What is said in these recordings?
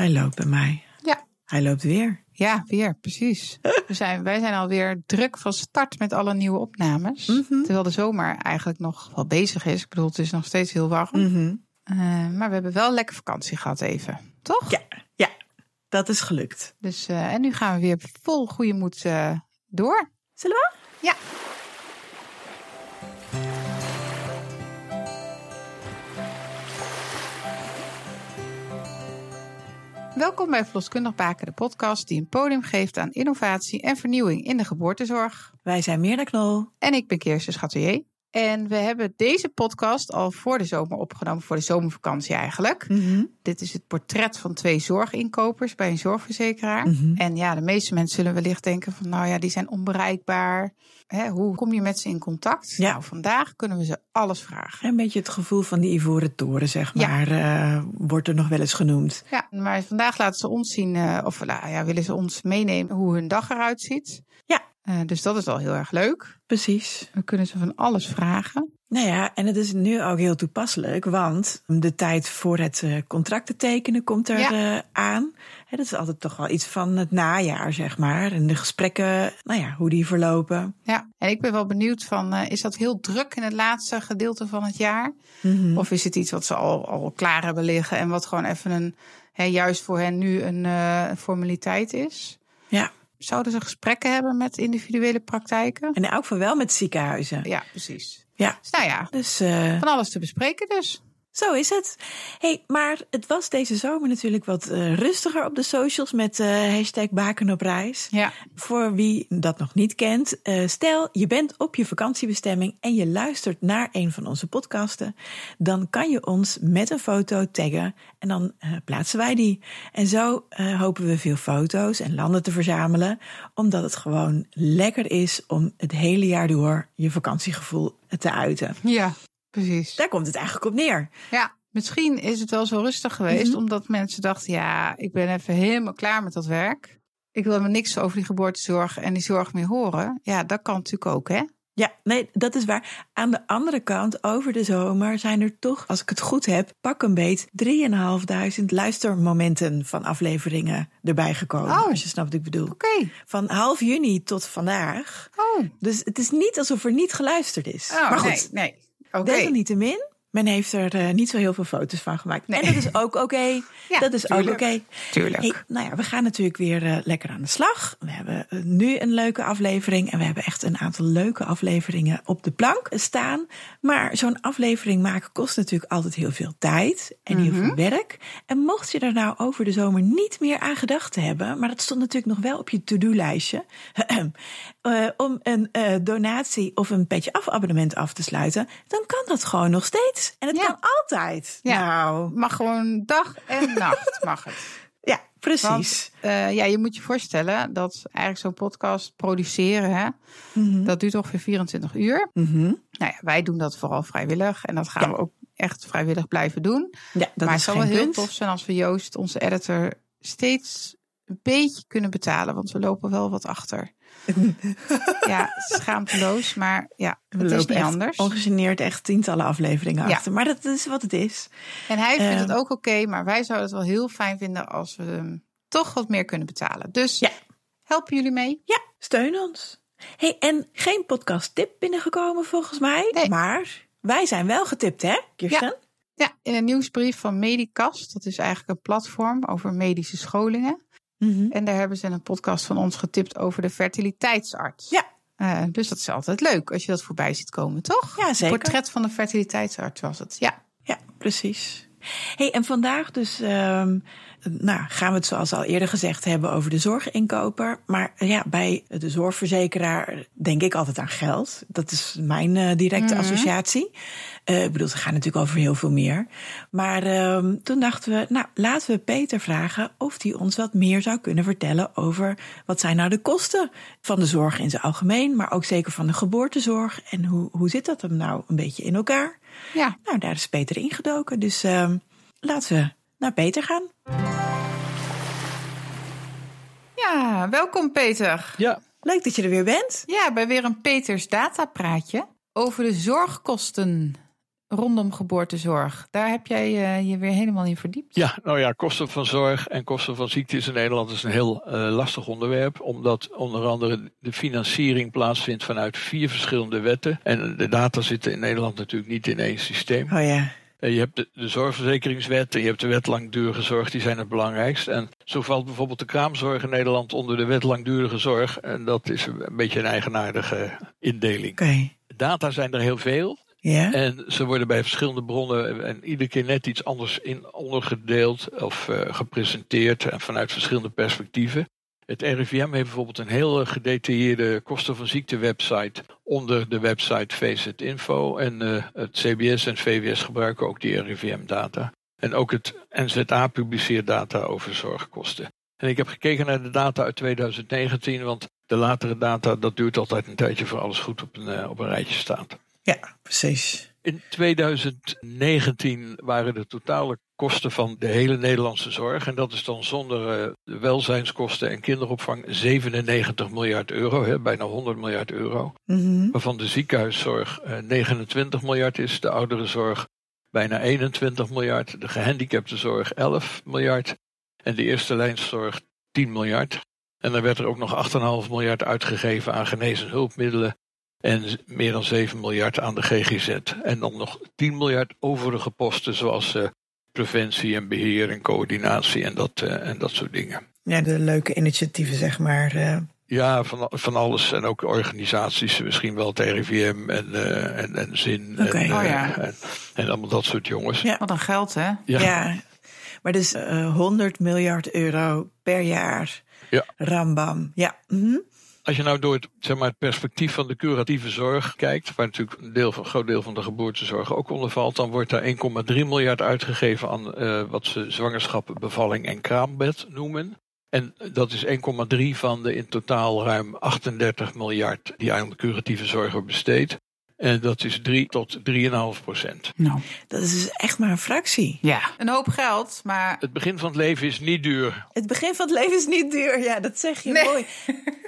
Hij loopt bij mij. Ja. Hij loopt weer. Ja, weer, precies. We zijn, wij zijn alweer druk van start met alle nieuwe opnames. Mhm. Terwijl de zomer eigenlijk nog wel bezig is. Ik bedoel, het is nog steeds heel warm. Mhm. Eh, maar we hebben wel lekker vakantie gehad even. Toch? Ja, ja, dat is gelukt. Dus, eh, en nu gaan we weer vol goede moed eh, door. Zullen we? Ja. Welkom bij Verloskundig Baken, de podcast die een podium geeft aan innovatie en vernieuwing in de geboortezorg. Wij zijn Meerda Knol. En ik ben Kirsten Schatelier. En we hebben deze podcast al voor de zomer opgenomen, voor de zomervakantie eigenlijk. Mhm. Dit is het portret van twee zorginkopers bij een zorgverzekeraar. Mhm. En ja, de meeste mensen zullen wellicht denken van, nou ja, die zijn onbereikbaar. Hè, hoe kom je met ze in contact? Ja. Nou, vandaag kunnen we ze alles vragen. Een beetje het gevoel van die ivoren toren, zeg Ja. maar, eh, wordt er nog wel eens genoemd. Ja, maar vandaag laten ze ons zien, eh, of nou ja, willen ze ons meenemen hoe hun dag eruit ziet. Ja. Eh, dus dat is al heel erg leuk. Precies. We kunnen ze van alles vragen. Nou ja, en het is nu ook heel toepasselijk, want de tijd voor het eh, contract te tekenen komt er Ja. eh, aan. Hè, dat is altijd toch wel iets van het najaar, zeg maar. En de gesprekken, nou ja, hoe die verlopen. Ja, en ik ben wel benieuwd van, is dat heel druk in het laatste gedeelte van het jaar? Mhm. Of is het iets wat ze al, al klaar hebben liggen en wat gewoon even een, hè, juist voor hen nu een formaliteit is? Ja, Zouden ze gesprekken hebben met individuele praktijken? en ook van wel met ziekenhuizen. Ja, precies. Ja, Dus nou ja, dus eh, van alles te bespreken dus. Zo is het. hey, maar het was deze zomer natuurlijk wat eh, rustiger op de socials met eh hashtag baken op reis. Ja, Voor wie dat nog niet kent, eh, stel je bent op je vakantiebestemming en je luistert naar een van onze podcasten, dan kan je ons met een foto taggen en dan plaatsen wij die. En zo hopen we veel foto's en landen te verzamelen, omdat het gewoon lekker is om het hele jaar door je vakantiegevoel te uiten. ja, precies. Daar komt het eigenlijk op neer. Ja, misschien is het wel zo rustig geweest, Mhm. omdat mensen dachten, ja, ik ben even helemaal klaar met dat werk. Ik wil helemaal niks over die geboortezorg en die zorg meer horen. Ja, dat kan natuurlijk ook, hè? Ja, nee, dat is waar. Aan de andere kant, over de zomer zijn er toch, als ik het goed heb, pak een beet 3.500 luistermomenten van afleveringen erbij gekomen. Oh. Als je snapt wat ik bedoel. Oké. Van half juni tot vandaag. Oh, Dus het is niet alsof er niet geluisterd is. oh maar goed, nee, nee. Oké. desalniettemin, men heeft er eh, niet zo heel veel foto's van gemaakt. Nee. En dat is ook oké. Ja, dat is tuurlijk. ook oké. Tuurlijk. Hey, nou ja, we gaan natuurlijk weer eh, lekker aan de slag. We hebben eh, nu een leuke aflevering. En we hebben echt een aantal leuke afleveringen op de plank staan. Maar zo'n aflevering maken kost natuurlijk altijd heel veel tijd. En heel Mhm. veel werk. En mocht je er nou over de zomer niet meer aan gedacht hebben. Maar dat stond natuurlijk nog wel op je to-do-lijstje. eh, om een eh, donatie of een petje af abonnement af te sluiten. Dan kan dat gewoon nog steeds. En het Ja. kan altijd. Ja. Nou, Mag gewoon dag en nacht, mag het. ja, precies. Want eh, ja, je moet je voorstellen dat eigenlijk zo'n podcast produceren, hè, Mhm. dat duurt ongeveer 24 uur. Mhm. Nou ja, wij doen dat vooral vrijwillig en dat gaan Ja. we ook echt vrijwillig blijven doen. Ja, dat maar is het zou wel heel tof zijn als we Joost, onze editor, steeds een beetje kunnen betalen, want we lopen wel wat achter. Ja, schaamteloos, maar ja, het is niet echt anders. Ongegeneerd echt tientallen afleveringen Ja. achter. Maar dat is wat het is. En hij vindt het ook oké, maar wij zouden het wel heel fijn vinden als we hem toch wat meer kunnen betalen. Dus Ja. helpen jullie mee? Ja, steun ons. hey, en geen podcast tip binnengekomen volgens mij. Nee. Maar wij zijn wel getipt, hè, Kirsten? Ja, in een nieuwsbrief van Medicast. Dat is eigenlijk een platform over medische scholingen. Mhm. En daar hebben ze een podcast van ons getipt over de fertiliteitsarts. Ja. Eh, dus dat is altijd leuk als je dat voorbij ziet komen, toch? Ja, zeker. Portret van de fertiliteitsarts was het. Ja. Ja, precies. hey, en vandaag dus ehm, nou, gaan we het zoals al eerder gezegd hebben over de zorginkoper. Maar ja, bij de zorgverzekeraar denk ik altijd aan geld. Dat is mijn eh, directe Mhm. associatie. Eh, ik bedoel, ze gaan natuurlijk over heel veel meer. Maar ehm, toen dachten we, nou, laten we Peter vragen of hij ons wat meer zou kunnen vertellen over wat zijn nou de kosten van de zorg in zijn algemeen, maar ook zeker van de geboortezorg. En hoe, hoe zit dat hem nou een beetje in elkaar? ja. Nou, daar is Peter ingedoken. Dus ehm, laten we naar Peter gaan. Ja, welkom Peter. Ja, Leuk dat je er weer bent. Ja, bij weer een Peters datapraatje over de zorgkosten rondom geboortezorg. Daar heb jij uh, je weer helemaal in verdiept. Ja, nou ja, kosten van zorg en kosten van ziektes in Nederland is een heel uh, lastig onderwerp. Omdat onder andere de financiering plaatsvindt vanuit vier verschillende wetten. En de data zitten in Nederland natuurlijk niet in één systeem. Oh ja. Je hebt de, de, zorgverzekeringswet en je hebt de wet langdurige zorg, die zijn het belangrijkst. En zo valt bijvoorbeeld de kraamzorg in Nederland onder de wet langdurige zorg. En dat is een beetje een eigenaardige indeling. Okay. Data zijn er heel veel. En ze worden bij verschillende bronnen en iedere keer net iets anders in ondergedeeld of uh, gepresenteerd en vanuit verschillende perspectieven. Het RIVM heeft bijvoorbeeld een heel gedetailleerde kosten van ziekte website onder de website VZ Info. En uh, het CBS en VWS gebruiken ook die RIVM data. En ook het NZA publiceert data over zorgkosten. En ik heb gekeken naar de data uit 2019, want de latere data, dat duurt altijd een tijdje voor alles goed op een, uh, op een rijtje staat. Ja, precies. In 2019 waren de totale kosten van de hele Nederlandse zorg, en dat is dan zonder uh, de welzijnskosten en kinderopvang, 97 miljard euro, hè, bijna 100 miljard euro. Mm -hmm. Waarvan de ziekenhuiszorg uh, 29 miljard is, de ouderenzorg bijna 21 miljard, de gehandicaptenzorg 11 miljard en de eerste lijnszorg 10 miljard. En dan werd er ook nog 8,5 miljard uitgegeven aan genees- en hulpmiddelen. En meer dan 7 miljard aan de GGZ. En dan nog 10 miljard overige posten zoals uh, preventie en beheer en coördinatie en dat, uh, en dat soort dingen. Ja, de leuke initiatieven zeg maar. Uh... Ja, van, van alles. En ook organisaties, misschien wel het RIVM en, en, en Zin. Okay. En, oh, ja. en, en, allemaal dat soort jongens. Ja. Wat een geld, hè? Ja. ja. Maar dus 100 miljard euro per jaar. Ja. Rambam. Ja. Mm -hmm. Als je nou door het, zeg maar, het perspectief van de curatieve zorg kijkt, waar natuurlijk een, deel van, groot deel van de geboortezorg ook onder valt, dan wordt daar 1,3 miljard uitgegeven aan uh, wat ze zwangerschap, bevalling en kraambed noemen. En dat is 1,3 van de in totaal ruim 38 miljard die aan de curatieve zorg wordt besteed. En dat is 3 tot 3,5 procent. Nou, dat is dus echt maar een fractie. Ja, een hoop geld, maar. Het begin van het leven is niet duur. Het begin van het leven is niet duur, ja, dat zeg je nee. mooi.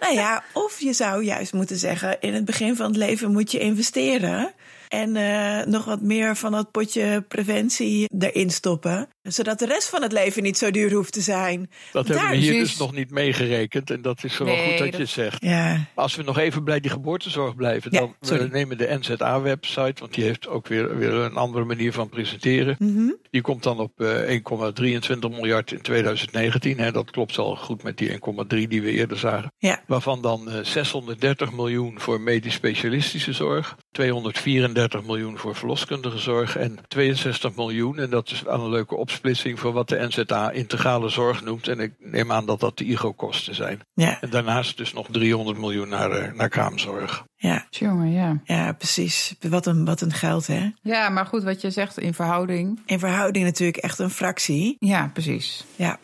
nou ja, of je zou juist moeten zeggen: in het begin van het leven moet je investeren. En uh, nog wat meer van dat potje preventie erin stoppen. Zodat de rest van het leven niet zo duur hoeft te zijn. Dat Daar hebben we hier dus nog niet meegerekend. En dat is wel Nee, goed dat, dat- je het zegt. Ja, Als we nog even bij die geboortezorg blijven, Ja, dan sorry. we nemen de NZA-website, want die heeft ook weer, weer een andere manier van presenteren. Mhm. Die komt dan op eh, 1,23 miljard in 2019. Hè, dat klopt al goed met die 1,3 die we eerder zagen. ja, Waarvan dan eh, 630 miljoen voor medisch specialistische zorg, 234 miljoen voor verloskundige zorg en 62 miljoen, en dat is wel een leuke opsplitsing voor wat de NZA integrale zorg noemt. En ik neem aan dat dat de IGO-kosten zijn. ja, En daarnaast dus nog 300 miljoen naar, eh, naar kraamzorg. ja, Jongen, ja. ja, precies. Wat een, wat een geld, hè? Ja, maar goed, wat je zegt in verhouding. In verhouding natuurlijk echt een fractie. Ja, precies. Ja,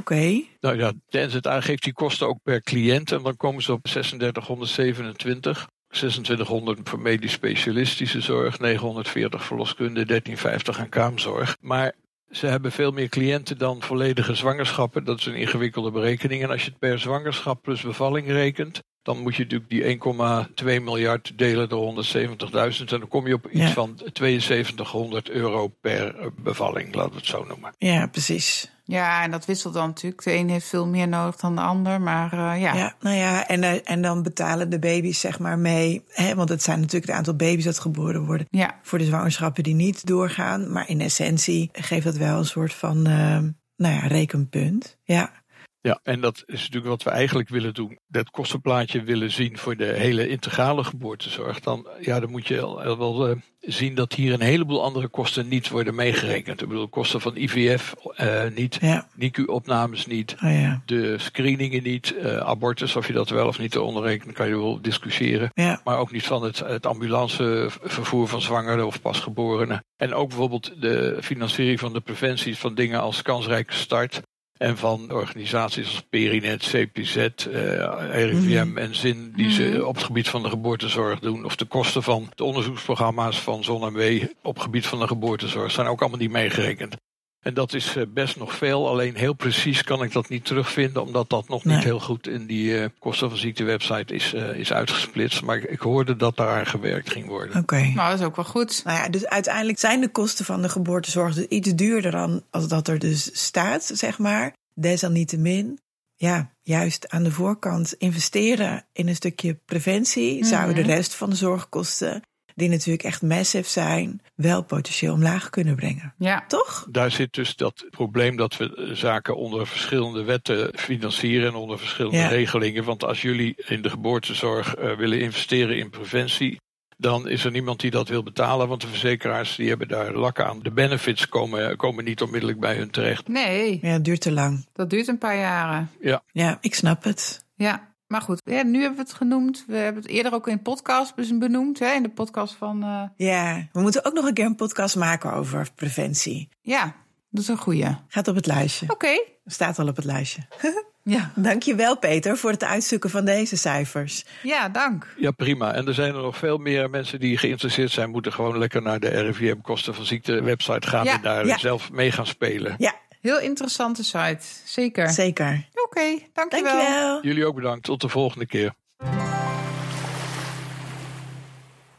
oké. Nou ja, de NZA geeft die kosten ook per cliënt en dan komen ze op 3627. 2600 voor medisch specialistische zorg, 940 verloskunde, 1350 aan kraamzorg. Maar ze hebben veel meer cliënten dan volledige zwangerschappen. Dat is een ingewikkelde berekening. En als je het per zwangerschap plus bevalling rekent, dan moet je natuurlijk die 1,2 miljard delen door 170.000. En dan kom je op iets Ja. van 7200 euro per eh, bevalling, laten we het zo noemen. Ja, precies. Ja, en dat wisselt dan natuurlijk. De een heeft veel meer nodig dan de ander. Maar eh, ja. Ja, nou ja, en, eh, en dan betalen de baby's zeg maar mee. Hè, want het zijn natuurlijk het aantal baby's dat geboren worden. ja. Voor de zwangerschappen die niet doorgaan. Maar in essentie geeft dat wel een soort van, nou ja, rekenpunt. Ja, Ja, en dat is natuurlijk wat we eigenlijk willen doen. Dat kostenplaatje willen zien voor de hele integrale geboortezorg. Dan, ja, dan moet je wel, eh, zien dat hier een heleboel andere kosten niet worden meegerekend. Ik bedoel, kosten van IVF eh, niet, ja, NICU-opnames niet, oh ja, de screeningen niet, eh, abortus, of je dat wel of niet eronder rekent, kan je wel discussiëren. ja, Maar ook niet van het, het ambulancevervoer van zwangeren of pasgeborenen. En ook bijvoorbeeld de financiering van de preventie van dingen als kansrijke start. En van organisaties als Perinet, CPZ, eh, RIVM Mhm. en ZIN, die ze op het gebied van de geboortezorg doen. Of de kosten van de onderzoeksprogramma's van ZonMW op het gebied van de geboortezorg zijn ook allemaal niet meegerekend. En dat is best nog veel. Alleen heel precies kan ik dat niet terugvinden, omdat dat nog Nee. niet heel goed in die uh, kosten van ziekte website is, uh, is uitgesplitst. Maar ik hoorde dat daar aan gewerkt ging worden. Oké. Nou, dat is ook wel goed. Nou ja, dus uiteindelijk zijn de kosten van de geboortezorg dus iets duurder dan als dat er dus staat, zeg maar. Desalniettemin, ja, juist aan de voorkant investeren in een stukje preventie, zou de rest van de zorgkosten, die natuurlijk echt massive zijn, wel potentieel omlaag kunnen brengen. Ja. Toch? Daar zit dus dat probleem dat we zaken onder verschillende wetten financieren en onder verschillende Ja. regelingen. Want als jullie in de geboortezorg uh, willen investeren in preventie, dan is er niemand die dat wil betalen. Want de verzekeraars die hebben daar lak aan. De benefits komen, komen niet onmiddellijk bij hun terecht. Nee, Ja, het duurt te lang. dat duurt een paar jaren. Ja, ik snap het. Ja, maar goed. Ja, nu hebben we het genoemd. We hebben het eerder ook in podcast benoemd. Hè, in de podcast van... Uh... Ja, we moeten ook nog een keer een podcast maken over preventie. Ja, dat is een goeie. Gaat op het lijstje. Oké. Okay. Staat al op het lijstje. Ja. Dankjewel Peter voor het uitzoeken van deze cijfers. Ja, dank. Ja, prima. En er zijn er nog veel meer mensen die geïnteresseerd zijn. Moeten gewoon lekker naar de RIVM kosten van ziekte website gaan Ja. en daar Ja. zelf mee gaan spelen. Ja, Heel interessante site. Zeker. zeker. Oké, dankjewel. Dankjewel. Jullie ook bedankt. Tot de volgende keer.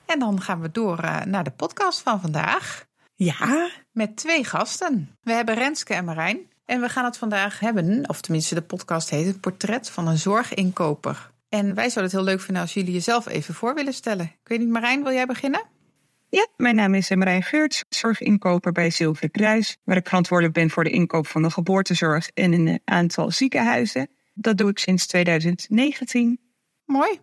En dan gaan we door uh, naar de podcast van vandaag. Ja, Met twee gasten. We hebben Renske en Marijn. En we gaan het vandaag hebben, of tenminste de podcast heet het Portret van een zorginkoper. En wij zouden het heel leuk vinden als jullie jezelf even voor willen stellen. Ik weet niet, Marijn, wil jij beginnen? Ja, mijn naam is Marijn Geurts, zorginkoper bij Zilveren Kruis, waar ik verantwoordelijk ben voor de inkoop van de geboortezorg en een aantal ziekenhuizen. Dat doe ik sinds 2019. Mooi.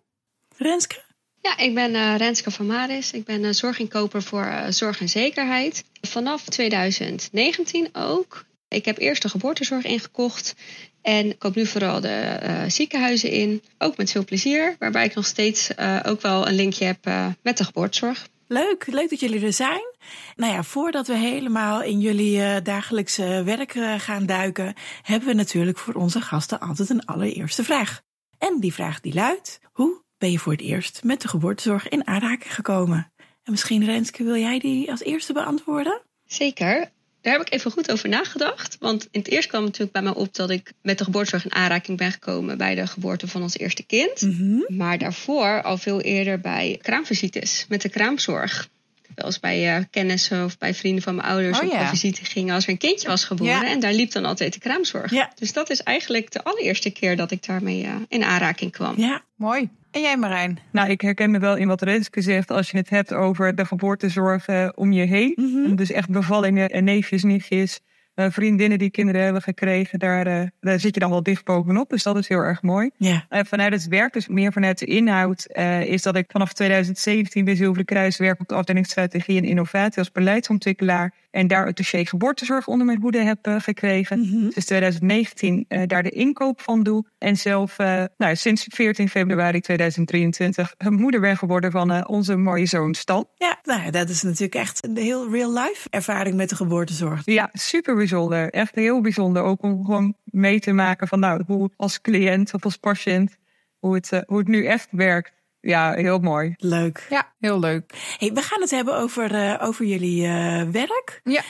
Renske. Ja, ik ben uh, Renske van Maris. Ik ben uh, zorginkoper voor uh, zorg en zekerheid. Vanaf 2019 ook. Ik heb eerst de geboortezorg ingekocht. En koop nu vooral de ziekenhuizen in. Ook met veel plezier. Waarbij ik nog steeds ook wel een linkje heb met de geboortezorg. Leuk, leuk dat jullie er zijn. Nou ja, voordat we helemaal in jullie uh, dagelijkse werk uh, gaan duiken, hebben we natuurlijk voor onze gasten altijd een allereerste vraag. En die vraag die luidt: hoe ben je voor het eerst met de geboortezorg in aanraking gekomen? En misschien Renske, wil jij die als eerste beantwoorden? Zeker. Daar heb ik even goed over nagedacht. Want in het eerst kwam het natuurlijk bij mij op dat ik met de geboortezorg in aanraking ben gekomen bij de geboorte van ons eerste kind. Mm -hmm. Maar daarvoor al veel eerder bij kraamvisites met de kraamzorg. Wel eens bij uh, kennissen of bij vrienden van mijn ouders Oh, op ja. visite gingen als er een kindje was geboren. Ja. En daar liep dan altijd de kraamzorg. Ja. Dus dat is eigenlijk de allereerste keer dat ik daarmee uh, in aanraking kwam. Ja, Mooi. En jij, Marijn? Nou, ik herken me wel in wat Renske zegt als je het hebt over de geboortezorg uh, om je heen. Mhm. Dus echt bevallingen en neefjes, nichtjes, uh, vriendinnen die kinderen hebben gekregen. Daar, uh, daar zit je dan wel dicht bovenop, dus dat is heel erg mooi. ja. Uh, vanuit het werk, dus meer vanuit de inhoud, is dat ik vanaf 2017 bij Zilveren Kruis werk op de afdeling strategie en innovatie als beleidsontwikkelaar. En daar het dossier geboortezorg onder mijn hoede heb uh, gekregen. Mhm. Dus 2019 uh, daar de inkoop van doe. En zelf uh, nou, sinds 14 februari 2023 moeder ben geworden van onze mooie zoon Stan. Ja, nou dat is natuurlijk echt een heel real-life ervaring met de geboortezorg. Ja, super bijzonder. Echt heel bijzonder. Ook om gewoon mee te maken van nou, hoe als cliënt of als patiënt, hoe het, hoe het nu echt werkt. Ja, heel mooi. Leuk. Ja, heel leuk. Hey, we gaan het hebben over, uh, over jullie uh, werk. Ja.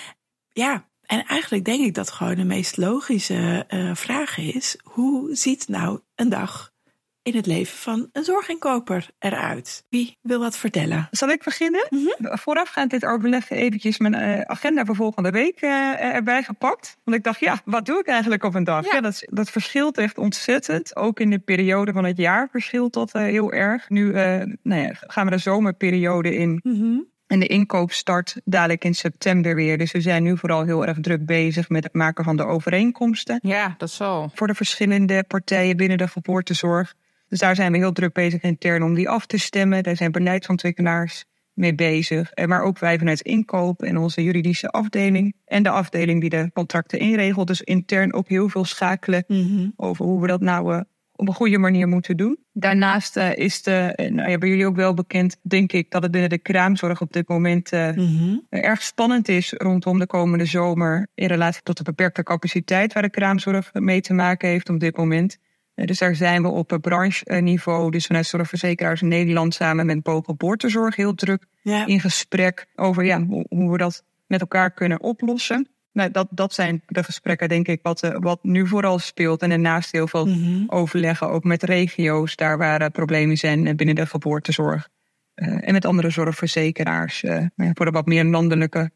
Ja, en eigenlijk denk ik dat gewoon de meest logische uh, vraag is: hoe ziet nou een dag in het leven van een zorginkoper eruit? Wie wil wat vertellen? Zal ik beginnen? Mhm. Voorafgaand dit overleg eventjes mijn uh, agenda voor volgende week uh, erbij gepakt. Want ik dacht, ja, wat doe ik eigenlijk op een dag? Ja. Ja, dat, dat verschilt echt ontzettend. Ook in de periode van het jaar verschilt dat heel erg. Nu nou ja, gaan we de zomerperiode in. Mhm. En de inkoop start dadelijk in september weer. Dus we zijn nu vooral heel erg druk bezig met het maken van de overeenkomsten. Ja, dat zal. Voor de verschillende partijen binnen de geboortezorg. Dus daar zijn we heel druk bezig intern om die af te stemmen. Daar zijn beleidsontwikkelaars mee bezig. Maar ook wij vanuit inkoop en onze juridische afdeling. En de afdeling die de contracten inregelt. Dus intern ook heel veel schakelen Mhm. over hoe we dat nou uh, op een goede manier moeten doen. Daarnaast uh, is de, nou ja, bij jullie ook wel bekend, denk ik, dat het binnen de kraamzorg op dit moment uh, Mhm. erg spannend is rondom de komende zomer. In relatie tot de beperkte capaciteit waar de kraamzorg mee te maken heeft op dit moment. Uh, dus daar zijn we op uh, brancheniveau, dus vanuit Zorgverzekeraars Nederland samen met Bogen Boortezorg heel druk Ja. in gesprek over ja, hoe, we dat met elkaar kunnen oplossen. Nou, dat, dat zijn de gesprekken, denk ik, wat, uh, wat nu vooral speelt. En daarnaast heel veel Mhm. overleggen, ook met regio's, daar waar problemen zijn binnen de geboortezorg. en met andere zorgverzekeraars. voor de wat meer landelijke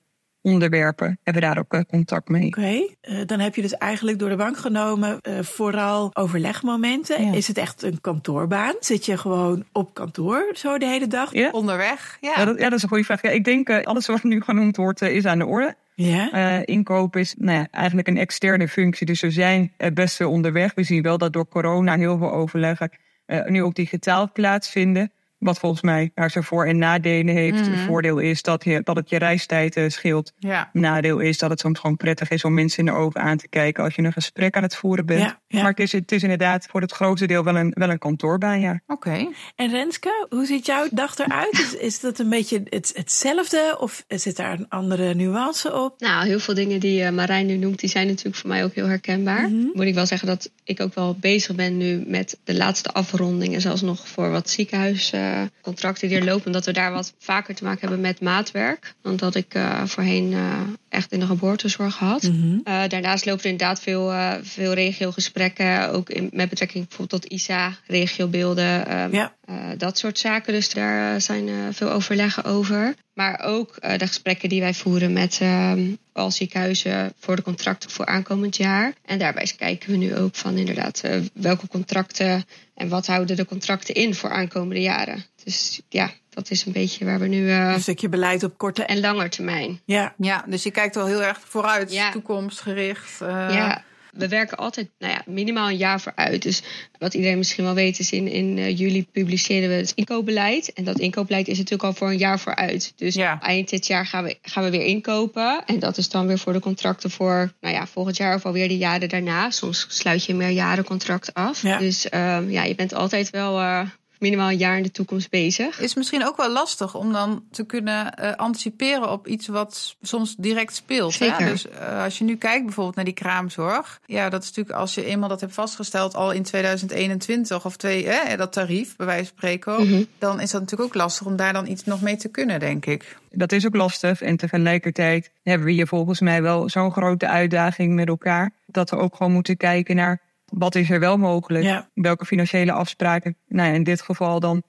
onderwerpen hebben we daar ook contact mee. Oké, okay. dan heb je dus eigenlijk door de bank genomen vooral overlegmomenten. Ja. Is het echt een kantoorbaan? Zit je gewoon op kantoor zo de hele dag? Ja. Onderweg? Ja. Ja, dat, ja, dat is een goede vraag. Ja, ik denk alles wat nu genoemd wordt is aan de orde. Ja. Uh, inkoop is nou ja, eigenlijk een externe functie. Dus we zijn best veel onderweg. We zien wel dat door corona heel veel overleggen uh, nu ook digitaal plaatsvinden. Wat volgens mij daar zijn voor- en nadelen heeft. Mhm. Mm. Voordeel is dat, je, dat het je reistijd uh, scheelt. Ja. Nadeel is dat het soms gewoon prettig is om mensen in de ogen aan te kijken als je een gesprek aan het voeren bent. Ja, ja. Maar het is, het is inderdaad voor het grootste deel wel een, wel een kantoorbaan, ja. Oké. Okay. En Renske, hoe ziet jouw dag eruit? is, is dat een beetje het, hetzelfde of zit daar een andere nuance op? Nou, heel veel dingen die uh, Marijn nu noemt, die zijn natuurlijk voor mij ook heel herkenbaar. Mhm. Moet ik wel zeggen dat ik ook wel bezig ben nu met de laatste afrondingen, zelfs nog voor wat ziekenhuiscontracten die er lopen, dat we daar wat vaker te maken hebben met maatwerk. Dan dat ik uh, voorheen uh, echt in de geboortezorg had. Mhm. Uh, daarnaast lopen er inderdaad veel, uh, veel regiogesprekken, ook in, met betrekking bijvoorbeeld tot ISA, regiobeelden, um, ja. uh, dat soort zaken. Dus daar zijn veel overleggen over. Maar ook de gesprekken die wij voeren met uh, al ziekenhuizen voor de contracten voor aankomend jaar. En daarbij kijken we nu ook van inderdaad welke contracten en wat houden de contracten in voor aankomende jaren. Dus ja, dat is een beetje waar we nu. Uh, een stukje beleid op korte en lange termijn. Ja, ja dus je kijkt wel heel erg vooruit, Ja. toekomstgericht. Uh, Ja, we werken altijd nou ja, minimaal een jaar vooruit. Dus wat iedereen misschien wel weet is in, in uh, juli publiceren we het inkoopbeleid. En dat inkoopbeleid is natuurlijk al voor een jaar vooruit. Dus Ja. eind dit jaar gaan we, gaan we weer inkopen. En dat is dan weer voor de contracten voor nou ja, volgend jaar of alweer de jaren daarna. Soms sluit je een meerjarencontract af. Ja. Dus um, ja, je bent altijd wel uh, minimaal een jaar in de toekomst bezig. Is misschien ook wel lastig om dan te kunnen uh, anticiperen op iets wat soms direct speelt. Zeker. Hè? Dus uh, als je nu kijkt bijvoorbeeld naar die kraamzorg. Ja, dat is natuurlijk als je eenmaal dat hebt vastgesteld al in 2021 of twee, hè, dat tarief, bij wijze van spreken. Mhm. Dan is dat natuurlijk ook lastig om daar dan iets nog mee te kunnen, denk ik. Dat is ook lastig. En tegelijkertijd hebben we hier volgens mij wel zo'n grote uitdaging met elkaar. Dat we ook gewoon moeten kijken naar wat is er wel mogelijk? Ja. Welke financiële afspraken? Nou ja, in dit geval dan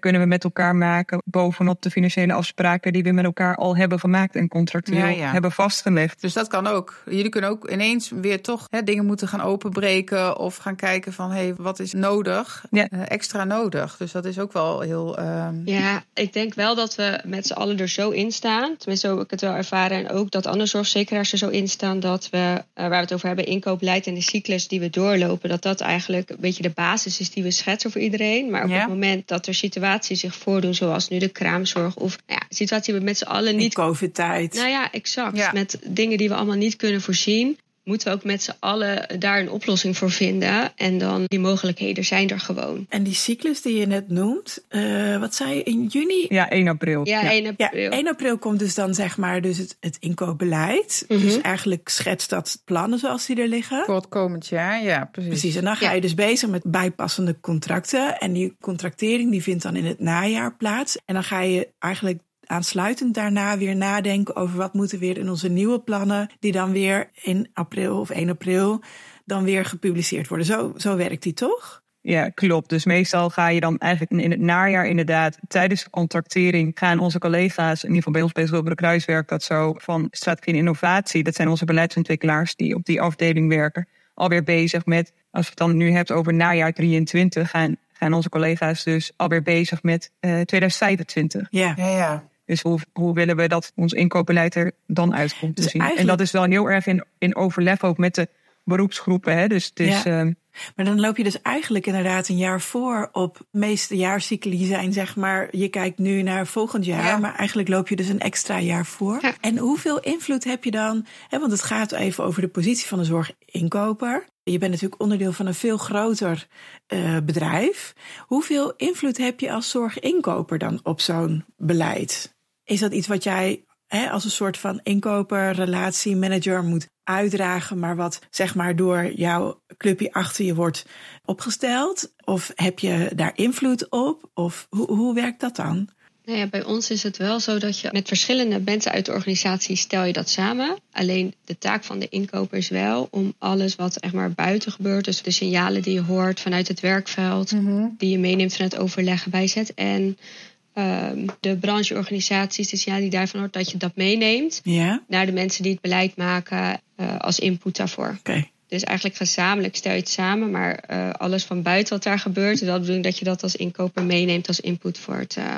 kunnen we met elkaar maken bovenop de financiële afspraken die we met elkaar al hebben gemaakt en contractueel Ja, ja. hebben vastgelegd. Dus dat kan ook. Jullie kunnen ook ineens weer toch hè, dingen moeten gaan openbreken of gaan kijken van hé, hey, wat is nodig? Ja. Uh, extra nodig. Dus dat is ook wel heel. Uh... Ja, ik denk wel dat we met z'n allen er zo in staan. Tenminste, zo heb ik het wel ervaren. En ook dat andere zorgverzekeraars er zo in staan dat we, uh, waar we het over hebben, inkoopbeleid en de cyclus die we doorlopen, dat dat eigenlijk een beetje de basis is die we schetsen voor iedereen. Maar op Ja. het moment dat er situaties zich voordoen, zoals nu de kraamzorg of nou ja, situatie we met z'n allen niet COVID-tijd. Nou ja, exact. Ja. Met dingen die we allemaal niet kunnen voorzien, moeten we ook met z'n allen daar een oplossing voor vinden. En dan die mogelijkheden zijn er gewoon. En die cyclus die je net noemt, uh, wat zei je in juni? Ja, 1 april. Ja, 1 Ja, april. 1 april komt dus dan zeg maar dus het, het inkoopbeleid. Mhm. Dus eigenlijk schetst dat plannen zoals die er liggen. Voor het komend jaar, ja, precies. Precies, en dan ga Ja. je dus bezig met bijpassende contracten. En die contractering die vindt dan in het najaar plaats. En dan ga je eigenlijk aansluitend daarna weer nadenken over wat moeten weer in onze nieuwe plannen, die dan weer in april of 1 april dan weer gepubliceerd worden. Zo, zo werkt die toch? Ja, klopt. Dus meestal ga je dan eigenlijk in het najaar inderdaad tijdens de contractering gaan onze collega's, in ieder geval bij ons bij Zilveren Kruis werkt dat zo, van strategie en innovatie. Dat zijn onze beleidsontwikkelaars die op die afdeling werken. Alweer bezig met, als we het dan nu hebt over najaar 23, gaan, gaan onze collega's dus alweer bezig met uh, 2025. Ja. Ja, ja. Dus hoe, hoe willen we dat ons inkoopbeleid er dan uitkomt te Dus zien? En dat is wel heel erg in, in overleg ook met de beroepsgroepen. Hè? Dus het is, Ja. ehm, Maar dan loop je dus eigenlijk inderdaad een jaar voor op meeste jaarcycli zijn, zeg maar. Je kijkt nu naar volgend jaar, Ja. maar eigenlijk loop je dus een extra jaar voor. Ja. En hoeveel invloed heb je dan? Hè, want het gaat even over de positie van de zorginkoper. Je bent natuurlijk onderdeel van een veel groter eh, bedrijf. Hoeveel invloed heb je als zorginkoper dan op zo'n beleid? Is dat iets wat jij hè, als een soort van inkoper, relatiemanager moet uitdragen, maar wat zeg maar door jouw clubje achter je wordt opgesteld? Of heb je daar invloed op? Of hoe, hoe werkt dat dan? Nou ja, bij ons is het wel zo dat je met verschillende mensen uit de organisatie stel je dat samen. Alleen de taak van de inkoper is wel om alles wat echt maar buiten gebeurt, dus de signalen die je hoort vanuit het werkveld, die je meeneemt van het overleggen bijzet en de brancheorganisaties, de signalen die daarvan hoort, dat je dat meeneemt Ja, naar de mensen die het beleid maken eh, als input daarvoor. oké. Dus eigenlijk gezamenlijk stel je het samen, maar eh, alles van buiten wat daar gebeurt, is wel de bedoeling dat je dat als inkoper meeneemt als input voor het, eh,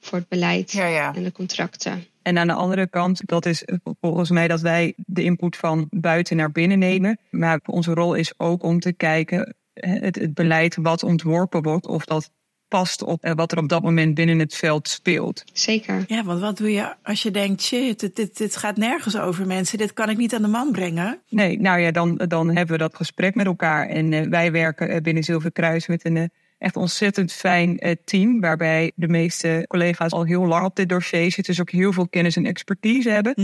voor het beleid Ja, ja. en de contracten. En aan de andere kant, dat is volgens mij dat wij de input van buiten naar binnen nemen. Maar onze rol is ook om te kijken, het beleid wat ontworpen wordt, of dat past op eh, wat er op dat moment binnen het veld speelt. Zeker. Ja, want wat doe je als je denkt, shit, dit, dit, dit gaat nergens over mensen. Dit kan ik niet aan de man brengen. Nee, nou ja, dan, dan hebben we dat gesprek met elkaar. En eh, wij werken eh, binnen Zilverkruis met een echt ontzettend fijn team. Waarbij de meeste collega's al heel lang op dit dossier zitten. Dus ook heel veel kennis en expertise hebben.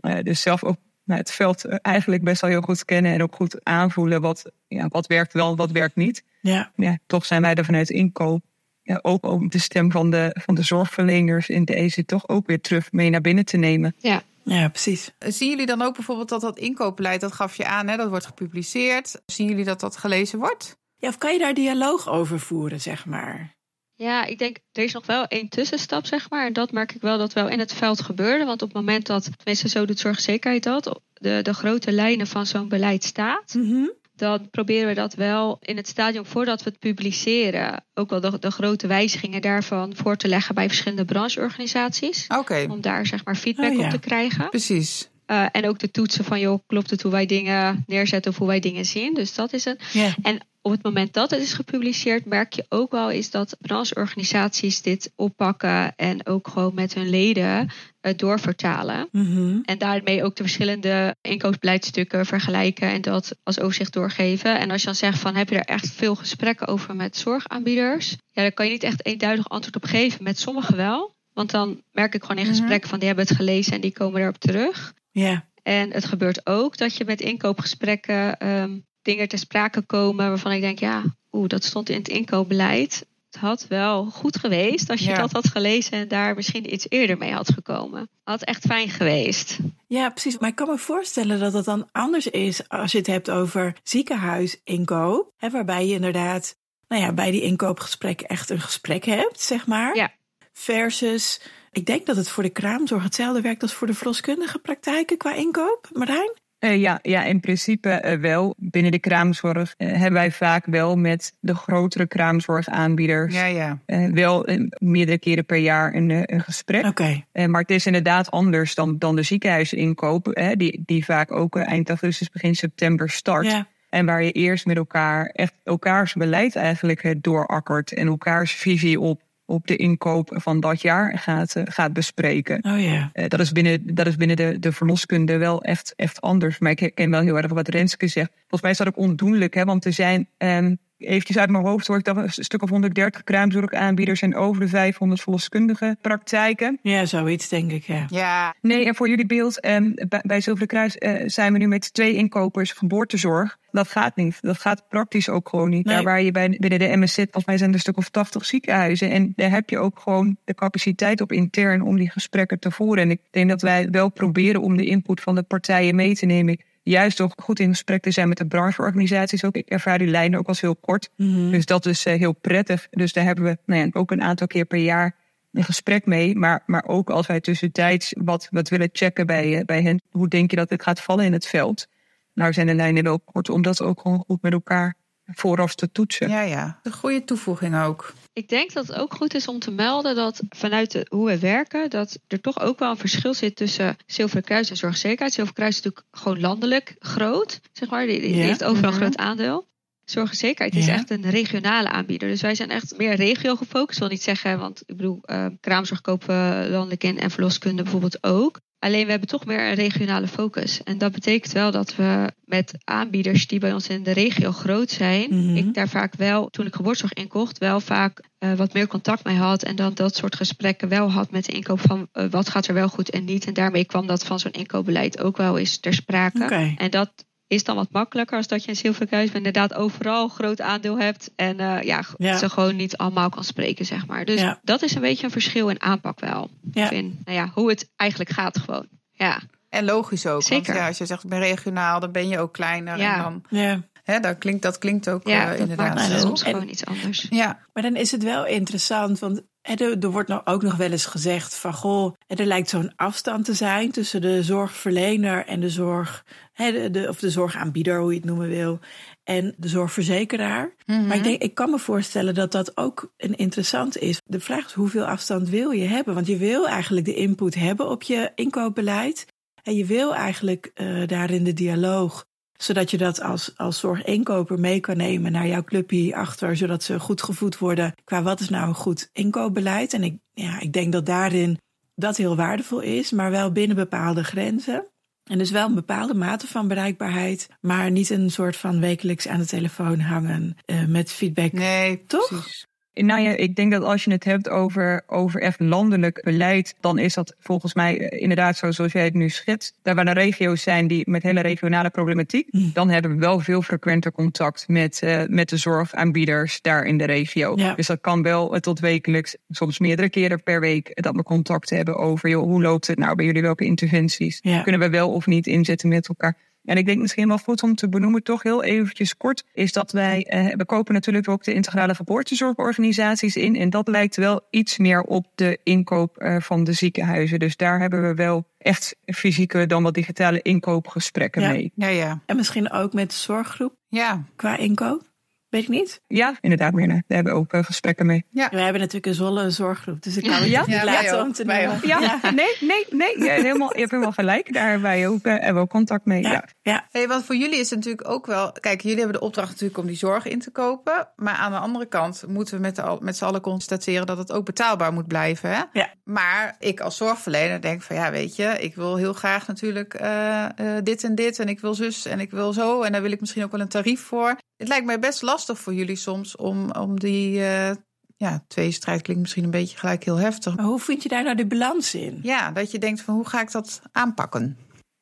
Eh, dus zelf ook nou, het veld eigenlijk best wel heel goed kennen. En ook goed aanvoelen wat, ja, wat werkt wel, wat werkt niet. Ja, Ja, toch zijn wij er vanuit inkoop. Ja, ook om de stem van de, van de zorgverleners in deze toch ook weer terug mee naar binnen te nemen. Ja, ja precies. Zien jullie dan ook bijvoorbeeld dat dat inkoopbeleid, dat gaf je aan, hè, dat wordt gepubliceerd. Zien jullie dat dat gelezen wordt? Ja, of kan je daar dialoog over voeren, zeg maar? Ja, ik denk, er is nog wel één tussenstap, zeg maar. En dat merk ik wel dat wel in het veld gebeurde. Want op het moment dat, tenminste zo doet zorgzekerheid dat, de, de grote lijnen van zo'n beleid staat, Mhm. Dan proberen we dat wel in het stadium voordat we het publiceren, ook wel de, de grote wijzigingen daarvan voor te leggen bij verschillende brancheorganisaties. Om daar zeg maar feedback Oh, ja. op te krijgen. precies. Eh, en ook de toetsen van, joh, klopt het hoe wij dingen neerzetten of hoe wij dingen zien. Dus dat is het. En op het moment dat het is gepubliceerd, merk je ook wel is dat brancheorganisaties dit oppakken en ook gewoon met hun leden eh, doorvertalen. Mhm. En daarmee ook de verschillende inkoopsbeleidstukken vergelijken en dat als overzicht doorgeven. En als je dan zegt van heb je er echt veel gesprekken over met zorgaanbieders, ja, daar kan je niet echt eenduidig antwoord op geven. Met sommigen wel. Want dan merk ik gewoon in Mhm. gesprekken van die hebben het gelezen en die komen erop terug. Ja. En het gebeurt ook dat je met inkoopgesprekken ehm, dingen ter sprake komen waarvan ik denk, ja, oeh, dat stond in het inkoopbeleid. Het had wel goed geweest als je Ja. dat had gelezen en daar misschien iets eerder mee had gekomen. Had echt fijn geweest. ja, precies. Maar ik kan me voorstellen dat het dan anders is als je het hebt over ziekenhuisinkoop. Hè, waarbij je inderdaad nou ja, bij die inkoopgesprekken echt een gesprek hebt, zeg maar. Ja. Versus, ik denk dat het voor de kraamzorg hetzelfde werkt als voor de verloskundige praktijken qua inkoop. Marijn? Eh, ja, ja, in principe eh, wel. Binnen de kraamzorg eh, hebben wij vaak wel met de grotere kraamzorgaanbieders Ja, ja. wel meerdere keren per jaar een, een gesprek. Oké. Maar het is inderdaad anders dan, dan de ziekenhuisinkoop, hè, die, die vaak ook eind augustus, begin september start. Ja. En waar je eerst met elkaar echt elkaars beleid eigenlijk doorakkert en elkaars visie op, op de inkoop van dat jaar gaat, eh, gaat bespreken. Oh ja. Eh, dat is binnen, dat is binnen de, de verloskunde wel echt, echt anders. Maar ik herken wel heel erg wat Renske zegt. Volgens mij is dat ook ondoenlijk, hè, want er zijn, ehm, eventjes uit mijn hoofd hoor ik dat een stuk of 130 kraamzorgaanbieders en over de 500 verloskundige praktijken. Ja, zoiets denk ik, ja. Ja, Nee, en voor jullie beeld, ehm, bij, Zilveren Kruis eh, zijn we nu met twee inkopers geboortezorg. Dat gaat niet. Dat gaat praktisch ook gewoon niet. Nee. Daar waar je bij, binnen de MSZ, volgens mij zijn er een stuk of 80 ziekenhuizen. En daar heb je ook gewoon de capaciteit op intern om die gesprekken te voeren. En ik denk dat wij wel proberen om de input van de partijen mee te nemen. Juist ook goed in gesprek te zijn met de brancheorganisaties ook. Ik ervaar die lijnen ook als heel kort. Mhm. Dus dat is eh, heel prettig. Dus daar hebben we nou ja, ook een aantal keer per jaar een gesprek mee. Maar, maar ook als wij tussentijds wat, wat willen checken bij, eh, bij hen. Hoe denk je dat het gaat vallen in het veld? Nou zijn de lijnen wel kort om dat ook gewoon goed met elkaar vooraf te toetsen. ja, ja. Een goede toevoeging ook. Ik denk dat het ook goed is om te melden dat vanuit de, hoe we werken, dat er toch ook wel een verschil zit tussen Zilveren Kruis en Zorgzekerheid. Zilveren Kruis is natuurlijk gewoon landelijk groot, zeg maar. Die, die Ja. heeft overal een Mhm. groot aandeel. Zorgzekerheid is echt een regionale aanbieder. Dus wij zijn echt meer regio gefocust. wil niet zeggen, want ik bedoel, eh, kraamzorg kopen we landelijk in en verloskunde bijvoorbeeld ook. Alleen we hebben toch meer een regionale focus. En dat betekent wel dat we met aanbieders die bij ons in de regio groot zijn, Mhm. ik daar vaak wel, toen ik geboortezorg inkocht, wel vaak eh, wat meer contact mee had. En dan dat soort gesprekken wel had met de inkoop van eh, wat gaat er wel goed en niet. En daarmee kwam dat van zo'n inkoopbeleid ook wel eens ter sprake. En dat is dan wat makkelijker als dat je een zilverlijk huis inderdaad overal groot aandeel hebt. En uh, ja, Ja. ze gewoon niet allemaal kan spreken, zeg maar. Dus Ja. dat is een beetje een verschil in aanpak wel. Ja. In, nou ja, hoe het eigenlijk gaat gewoon. Ja, En logisch ook. Zeker. Want ja, als je zegt ik ben regionaal, dan ben je ook kleiner. Ja. En dan, Ja. hè, dat, klinkt, dat klinkt ook ja eh, dat inderdaad maakt het zo. soms En- gewoon iets anders. Ja, Maar dan is het wel interessant, want er, er wordt nou ook nog wel eens gezegd van goh, er lijkt zo'n afstand te zijn tussen de zorgverlener en de zorg, hè, de, de- of de zorgaanbieder, hoe je het noemen wil, en de zorgverzekeraar. Maar ik denk, ik kan me voorstellen dat dat ook een interessant is. De vraag is hoeveel afstand wil je hebben? Want je wil eigenlijk de input hebben op je inkoopbeleid. En je wil eigenlijk eh, daarin de dialoog zodat je dat als, als zorginkoper mee kan nemen naar jouw clubje achter, zodat ze goed gevoed worden qua wat is nou een goed inkoopbeleid. En ik, ja, ik denk dat daarin dat heel waardevol is, maar wel binnen bepaalde grenzen. En dus wel een bepaalde mate van bereikbaarheid, maar niet een soort van wekelijks aan de telefoon hangen eh, met feedback. nee, Toch? precies. Nou ja, ik denk dat als je het hebt over, over echt landelijk beleid, dan is dat volgens mij eh, inderdaad zo zoals jij het nu schetst. Daar waar de regio's zijn die met hele regionale problematiek, Mm. dan hebben we wel veel frequenter contact met, eh, met de zorgaanbieders daar in de regio. Ja. Dus dat kan wel eh, tot wekelijks, soms meerdere keren per week, dat we contact hebben over joh, hoe loopt het nou bij jullie, welke interventies Ja. kunnen we wel of niet inzetten met elkaar. En ik denk misschien wel goed om te benoemen, toch heel eventjes kort, is dat wij, eh, we kopen natuurlijk ook de integrale geboortezorgorganisaties in. En dat lijkt wel iets meer op de inkoop eh, van de ziekenhuizen. Dus daar hebben we wel echt fysieke dan wat digitale inkoopgesprekken Ja. mee. Ja, ja. En misschien ook met de zorggroep Ja, qua inkoop. Weet ik niet. Ja, inderdaad, Mirna. Daar hebben we ook eh, gesprekken mee. ja. We hebben natuurlijk een Zolle zorggroep, dus ik kan het Ja? niet Ja, laten om te ook. Ja, nee, nee, nee. Je hebt helemaal, je hebt helemaal gelijk. Daar hebben wij ook, eh, hebben we ook contact mee. Ja. Ja, ja. Hey, want voor jullie is het natuurlijk ook wel. Kijk, jullie hebben de opdracht natuurlijk om die zorg in te kopen. Maar aan de andere kant moeten we met, de, met z'n allen constateren dat het ook betaalbaar moet blijven. Hè? Ja. Maar ik als zorgverlener denk van ja, weet je, ik wil heel graag natuurlijk eh, eh, dit en dit. En ik wil zus en ik wil zo. En daar wil ik misschien ook wel een tarief voor. Het lijkt mij best lastig voor jullie soms om, om die. eh ja, tweestrijd klinkt misschien een beetje gelijk heel heftig. Maar hoe vind je daar nou de balans in? Ja, dat je denkt van hoe ga ik dat aanpakken?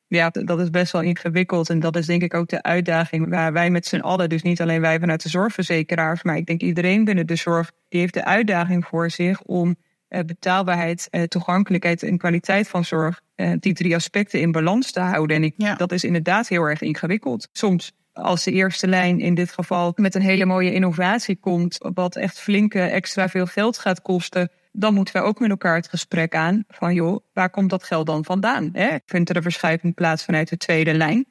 Ja, dat is best wel ingewikkeld. En dat is denk ik ook de uitdaging waar wij met z'n allen, dus niet alleen wij vanuit de zorgverzekeraars, maar ik denk iedereen binnen de zorg, die heeft de uitdaging voor zich om eh, betaalbaarheid, eh, toegankelijkheid en kwaliteit van zorg, eh, die drie aspecten in balans te houden. En ik, Ja. dat is inderdaad heel erg ingewikkeld. Soms als de eerste lijn in dit geval met een hele mooie innovatie komt, wat echt flinke extra veel geld gaat kosten, dan moeten wij ook met elkaar het gesprek aan van joh, waar komt dat geld dan vandaan? Hè? Vindt er een verschuiving plaats vanuit de tweede lijn?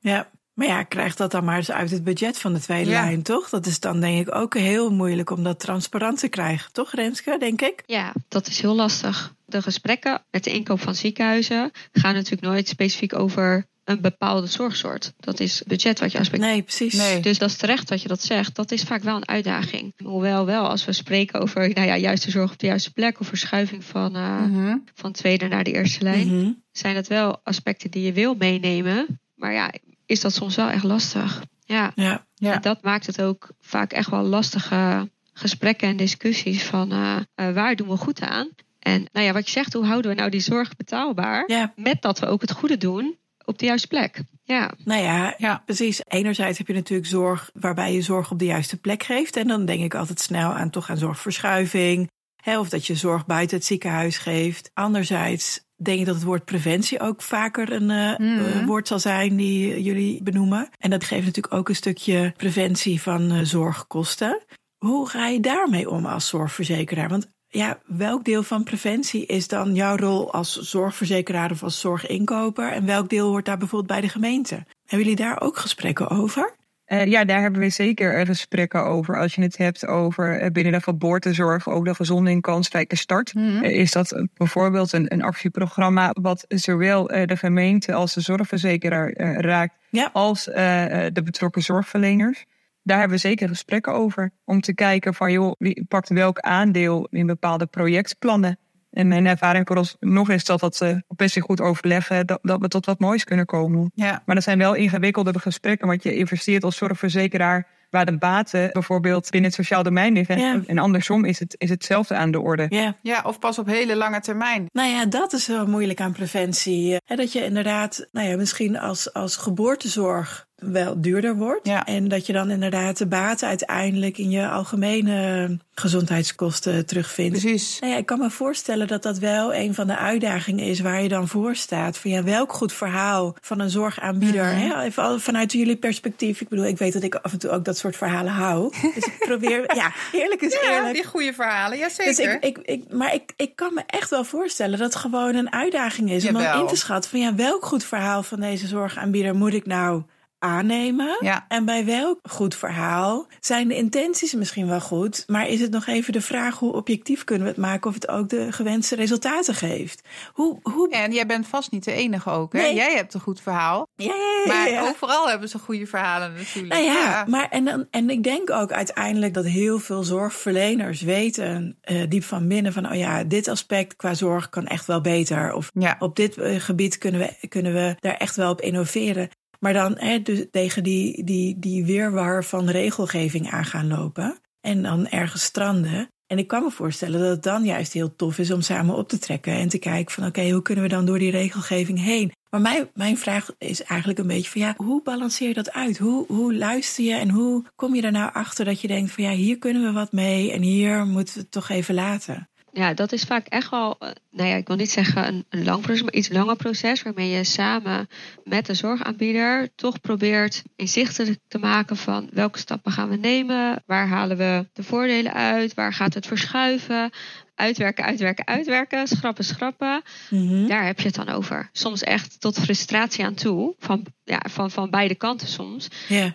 Ja, maar ja, krijg dat dan maar eens uit het budget van de tweede Ja. lijn, toch? Dat is dan denk ik ook heel moeilijk om dat transparant te krijgen, toch Renske, denk ik? Ja, dat is heel lastig. De gesprekken met de inkoop van ziekenhuizen gaan natuurlijk nooit specifiek over een bepaalde zorgsoort. Dat is budget wat je als Nee, precies. Nee. Dus dat is terecht dat je dat zegt. Dat is vaak wel een uitdaging. Hoewel wel, als we spreken over nou ja, juiste zorg op de juiste plek... of verschuiving van, eh, Mhm. van tweede naar de eerste lijn... Mhm. zijn dat wel aspecten die je wil meenemen. Maar ja, is dat soms wel echt lastig. Ja, Ja, Ja. en dat maakt het ook vaak echt wel lastige gesprekken en discussies... van eh, eh, waar doen we goed aan? En nou ja, wat je zegt, hoe houden we nou die zorg betaalbaar... ja. met dat we ook het goede doen op de juiste plek. Ja, Nou ja, Ja. precies. Enerzijds heb je natuurlijk zorg waarbij je zorg op de juiste plek geeft. En dan denk ik altijd snel aan toch aan zorgverschuiving. Hè, of dat je zorg buiten het ziekenhuis geeft. Anderzijds denk ik dat het woord preventie ook vaker een eh, Mhm. eh, woord zal zijn die jullie benoemen. En dat geeft natuurlijk ook een stukje preventie van eh, zorgkosten. Hoe ga je daarmee om als zorgverzekeraar? Want ja, welk deel van preventie is dan jouw rol als zorgverzekeraar of als zorginkoper? En welk deel hoort daar bijvoorbeeld bij de gemeente? Hebben jullie daar ook gesprekken over? Eh, ja, daar hebben we zeker eh, gesprekken over. Als je het hebt over eh, binnen de geboortezorg, ook de gezonde en kansrijke start. Mhm. Is dat bijvoorbeeld een, een actieprogramma wat zowel eh, de gemeente als de zorgverzekeraar eh, raakt, Ja. als de betrokken zorgverleners. Daar hebben we zeker gesprekken over. Om te kijken van joh, wie pakt welk aandeel in bepaalde projectplannen. En mijn ervaring vooralsnog is dat dat eh, best wel goed overleggen, dat, dat we tot wat moois kunnen komen. Ja. Maar dat zijn wel ingewikkelde gesprekken, want je investeert als zorgverzekeraar waar de baten bijvoorbeeld binnen het sociaal domein liggen. Ja. En andersom is het is hetzelfde aan de orde. Ja. Ja, of pas op hele lange termijn. Nou ja, dat is wel moeilijk aan preventie. Hè, dat je inderdaad, nou ja, misschien als, als geboortezorg wel duurder wordt. Ja. En dat je dan inderdaad de baten uiteindelijk in je algemene gezondheidskosten terugvindt. Precies. Nou ja, ik kan me voorstellen dat dat wel een van de uitdagingen is waar je dan voor staat. Van ja, welk goed verhaal van een zorgaanbieder. Mhm. hè, even vanuit jullie perspectief. Ik bedoel, ik weet dat ik af en toe ook dat soort verhalen hou. Dus ik probeer, ja, eerlijk is Ja, eerlijk. die goede verhalen, ja Dus zeker. ik, ik, ik, maar ik, ik kan me echt wel voorstellen dat het gewoon een uitdaging is om dan in te schatten van ja, welk goed verhaal van deze zorgaanbieder moet ik nou aannemen? Ja. En bij welk goed verhaal zijn de intenties misschien wel goed, maar is het nog even de vraag hoe objectief kunnen we het maken of het ook de gewenste resultaten geeft? Hoe, hoe... En jij bent vast niet de enige ook, hè? Nee. Jij hebt een goed verhaal. Ja, ja, Maar overal hebben ze goede verhalen natuurlijk. Nou ja, maar en, dan, en ik denk ook uiteindelijk dat heel veel zorgverleners weten eh, diep van binnen van, oh ja, dit aspect qua zorg kan echt wel beter. Of op dit eh, gebied kunnen we, kunnen we daar echt wel op innoveren. Maar dan hè, dus tegen die, die, die weerwar van regelgeving aan gaan lopen. En dan ergens stranden. En ik kan me voorstellen dat het dan juist heel tof is om samen op te trekken. En te kijken van oké, hoe kunnen we dan door die regelgeving heen? Maar mijn, mijn vraag is eigenlijk een beetje van ja, hoe balanceer je dat uit? Hoe, hoe luister je en hoe kom je er nou achter dat je denkt van ja, hier kunnen we wat mee en hier moeten we het toch even laten? Ja, dat is vaak echt wel, eh, nou ja, ik wil niet zeggen een, een lang proces, maar iets langer proces. Waarmee je samen met de zorgaanbieder toch probeert inzichtelijk te maken van welke stappen gaan we nemen. Waar halen we de voordelen uit? Waar gaat het verschuiven? Uitwerken, uitwerken, uitwerken. Schrappen, schrappen. Mhm. Daar heb je het dan over. Soms echt tot frustratie aan toe. Van, ja, van, van beide kanten soms.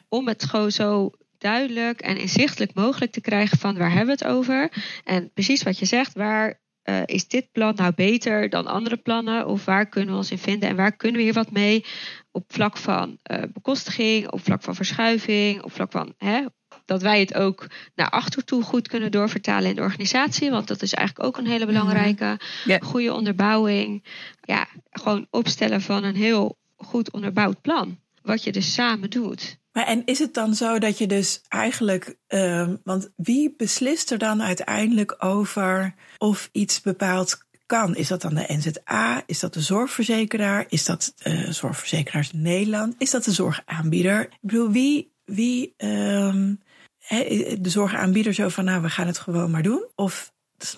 Om het gewoon zo duidelijk en inzichtelijk mogelijk te krijgen van waar hebben we het over. En precies wat je zegt, waar eh, is dit plan nou beter dan andere plannen? Of waar kunnen we ons in vinden en waar kunnen we hier wat mee? Op vlak van eh, bekostiging, op vlak van verschuiving, op vlak van hè, dat wij het ook naar achter toe goed kunnen doorvertalen in de organisatie. Want dat is eigenlijk ook een hele belangrijke. Ja. Goede onderbouwing. Ja, gewoon opstellen van een heel goed onderbouwd plan. Wat je dus samen doet. Maar en is het dan zo dat je dus eigenlijk, ehm, want wie beslist er dan uiteindelijk over of iets bepaald kan? Is dat dan de NZA? Is dat de zorgverzekeraar? Is dat eh Zorgverzekeraars Nederland? Is dat de zorgaanbieder? Ik bedoel, wie, wie ehm, de zorgaanbieder zo van, nou, we gaan het gewoon maar doen? Of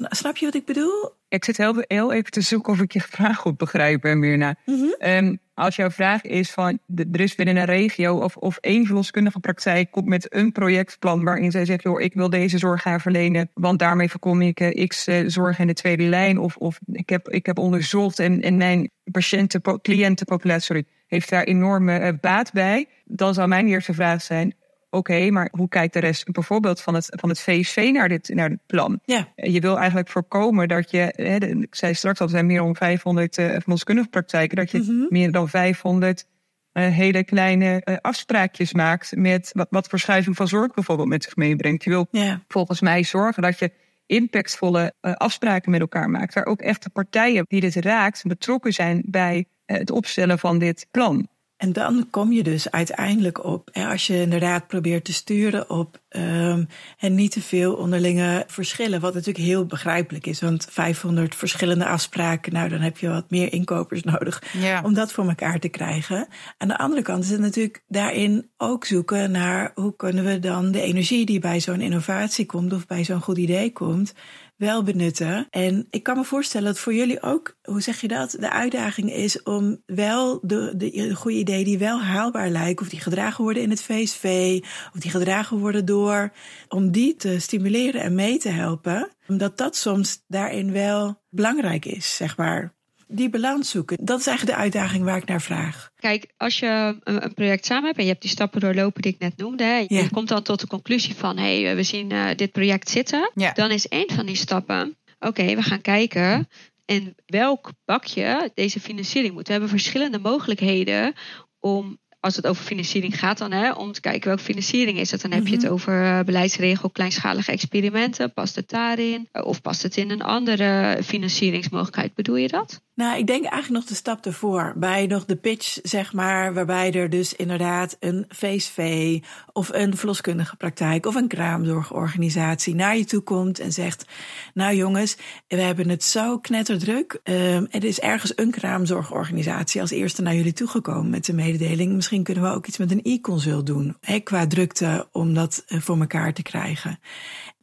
snap je wat ik bedoel? Ik zit heel, heel even te zoeken of ik je vraag goed begrijp, Mirna. Mhm. Ehm, als jouw vraag is van, er is binnen een regio of, of één verloskundige praktijk komt met een projectplan waarin zij zegt, joh, ik wil deze zorg gaan verlenen, want daarmee voorkom ik eh, x eh, zorg in de tweede lijn. Of, of ik, heb, ik heb onderzocht en, en mijn patiënten, cliëntenpopulatie sorry, heeft daar enorme eh, baat bij. Dan zou mijn eerste vraag zijn, oké, maar hoe kijkt de rest bijvoorbeeld van het, van het VSV naar dit, naar dit plan? Ja, Je wil eigenlijk voorkomen dat je, hè, de- ik zei straks al, er zijn meer dan 500 eh verloskundige praktijken, dat je Mhm. meer dan 500 eh, hele kleine eh, afspraakjes maakt met wat, wat verschuiving van zorg bijvoorbeeld met zich meebrengt. Je wil ja. volgens mij zorgen dat je impactvolle eh, afspraken met elkaar maakt, waar ook echt de partijen die dit raakt betrokken zijn bij eh, het opstellen van dit plan. En dan kom je dus uiteindelijk op, hè, als je inderdaad probeert te sturen op ehm, en niet te veel onderlinge verschillen, wat natuurlijk heel begrijpelijk is, want 500 verschillende afspraken, nou dan heb je wat meer inkopers nodig Ja. om dat voor elkaar te krijgen. Aan de andere kant is het natuurlijk daarin ook zoeken naar hoe kunnen we dan de energie die bij zo'n innovatie komt of bij zo'n goed idee komt, wel benutten. En ik kan me voorstellen dat voor jullie ook, hoe zeg je dat, de uitdaging is om wel de, de goede ideeën die wel haalbaar lijken, of die gedragen worden in het VSV, of die gedragen worden door, om die te stimuleren en mee te helpen. Omdat dat soms daarin wel belangrijk is, zeg maar. Die balans zoeken, dat is eigenlijk de uitdaging waar ik naar vraag. Kijk, als je een, een project samen hebt en je hebt die stappen doorlopen die ik net noemde, hè, Ja. je komt dan tot de conclusie van hé, hey, we zien eh, dit project zitten. Ja. Dan is één van die stappen, oké, we gaan kijken in welk bakje deze financiering moet. We hebben verschillende mogelijkheden om, als het over financiering gaat dan, hè, om te kijken welke financiering is het. Dan heb je het Mhm. over eh, beleidsregel, kleinschalige experimenten. Past het daarin? Eh, Of past het in een andere financieringsmogelijkheid? Bedoel je dat? Nou, ik denk eigenlijk nog de stap ervoor. Bij nog de pitch, zeg maar, waarbij er dus inderdaad een VSV of een verloskundige praktijk of een kraamzorgorganisatie naar je toe komt en zegt: Nou jongens, we hebben het zo knetterdruk. Um, er is ergens een kraamzorgorganisatie als eerste naar jullie toegekomen met de mededeling. Misschien kunnen we ook iets met een e-consult doen. Hè, qua drukte om dat eh, voor elkaar te krijgen.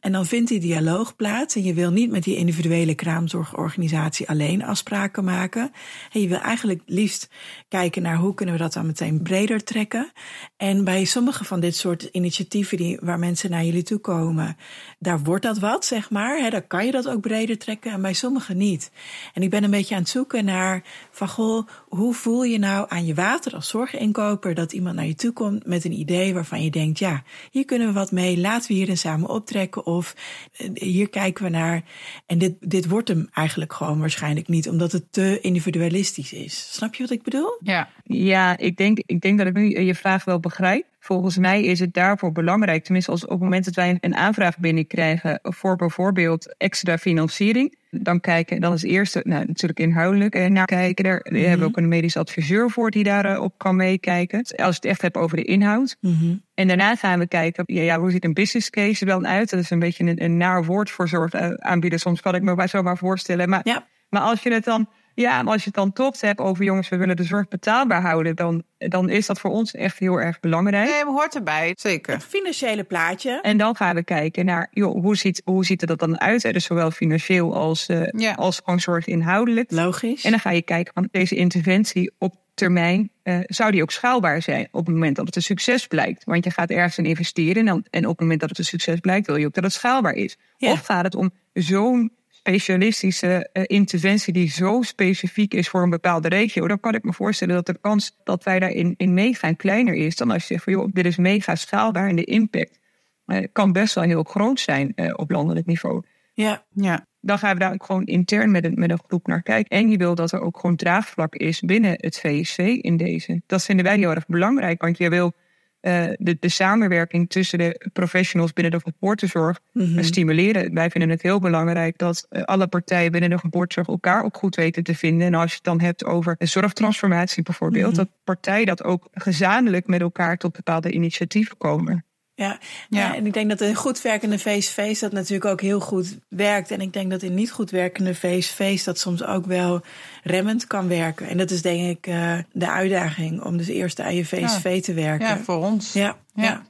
En dan vindt die dialoog plaats. En je wil niet met die individuele kraamzorgorganisatie alleen afspraken maken. En je wil eigenlijk liefst kijken naar hoe kunnen we dat dan meteen breder trekken. En bij sommige van dit soort initiatieven die, waar mensen naar jullie toe komen, daar wordt dat wat, zeg maar. He, daar kan je dat ook breder trekken en bij sommigen niet. En ik ben een beetje aan het zoeken naar van goh, hoe voel je nou aan je water als zorginkoper dat iemand naar je toe komt met een idee waarvan je denkt, ja, hier kunnen we wat mee, laten we hierin samen optrekken of eh, hier kijken we naar. En dit, dit wordt hem eigenlijk gewoon waarschijnlijk niet, omdat het te individualistisch is. Snap je wat ik bedoel? Ja, Ja, ik denk, ik denk dat ik nu je vraag wel begrijp. Volgens mij is het daarvoor belangrijk, tenminste als op het moment dat wij een aanvraag binnenkrijgen voor bijvoorbeeld extra financiering, dan kijken, dan is het eerste nou, natuurlijk inhoudelijk eh, naar kijken. Daar Mhm. hebben we ook een medisch adviseur voor die daarop kan meekijken. Als je het echt hebt over de inhoud. Mhm. En daarna gaan we kijken, ja, ja, hoe ziet een business case er dan uit? Dat is een beetje een, een naar woord voor zorg eh, aanbieden. Soms kan ik me bij zo maar voorstellen. Maar, Ja. maar als je het dan, ja, maar als je het dan toch hebt over jongens, we willen de zorg betaalbaar houden, dan, dan is dat voor ons echt heel erg belangrijk. nee, maar hoort erbij, zeker. Het financiële plaatje. En dan gaan we kijken naar, joh, hoe ziet, hoe ziet er dat dan uit? hè? Dus zowel financieel als, eh, Ja. als zorg inhoudelijk. Logisch. En dan ga je kijken van deze interventie op termijn, eh, zou die ook schaalbaar zijn op het moment dat het een succes blijkt? Want je gaat ergens in investeren en, dan, en op het moment dat het een succes blijkt, wil je ook dat het schaalbaar is. Ja. Of gaat het om zo'n specialistische eh, interventie die zo specifiek is voor een bepaalde regio, dan kan ik me voorstellen dat de kans dat wij daarin in meegaan kleiner is dan als je zegt van joh, dit is mega schaalbaar en de impact eh, kan best wel heel groot zijn eh, op landelijk niveau Ja. Ja, dan gaan we daar ook gewoon intern met een, met een groep naar kijken. En je wil dat er ook gewoon draagvlak is binnen het VSV in deze. Dat vinden wij heel erg belangrijk, want je wil eh, de, de samenwerking tussen de professionals binnen de geboortezorg Mhm. stimuleren. Wij vinden het heel belangrijk dat eh, alle partijen binnen de geboortezorg elkaar ook goed weten te vinden. En als je het dan hebt over een zorgtransformatie bijvoorbeeld, Mhm. dat partijen dat ook gezamenlijk met elkaar tot bepaalde initiatieven komen. Ja. Ja. En ik denk dat in goed werkende VSV's dat natuurlijk ook heel goed werkt. En ik denk dat in niet goed werkende VSV's dat soms ook wel remmend kan werken. En dat is denk ik eh, de uitdaging om dus eerst aan je VSV te werken. ja voor ons. Ja, Ja. ja.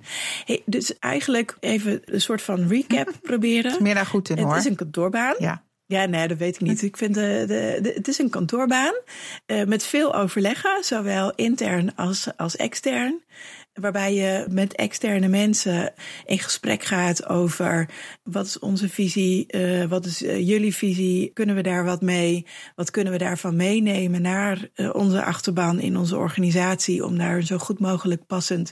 Hey, dus eigenlijk even een soort van recap proberen. Meer daar goed in Het hoor. is een kantoorbaan. Ja. Ja, nee, dat weet ik niet. Ik vind de, de, de- het is een kantoorbaan eh, met veel overleggen, zowel intern als, als extern. Waarbij je met externe mensen in gesprek gaat over wat is onze visie, eh, wat is eh, jullie visie, kunnen we daar wat mee, wat kunnen we daarvan meenemen naar eh, onze achterban in onze organisatie om daar een zo goed mogelijk passend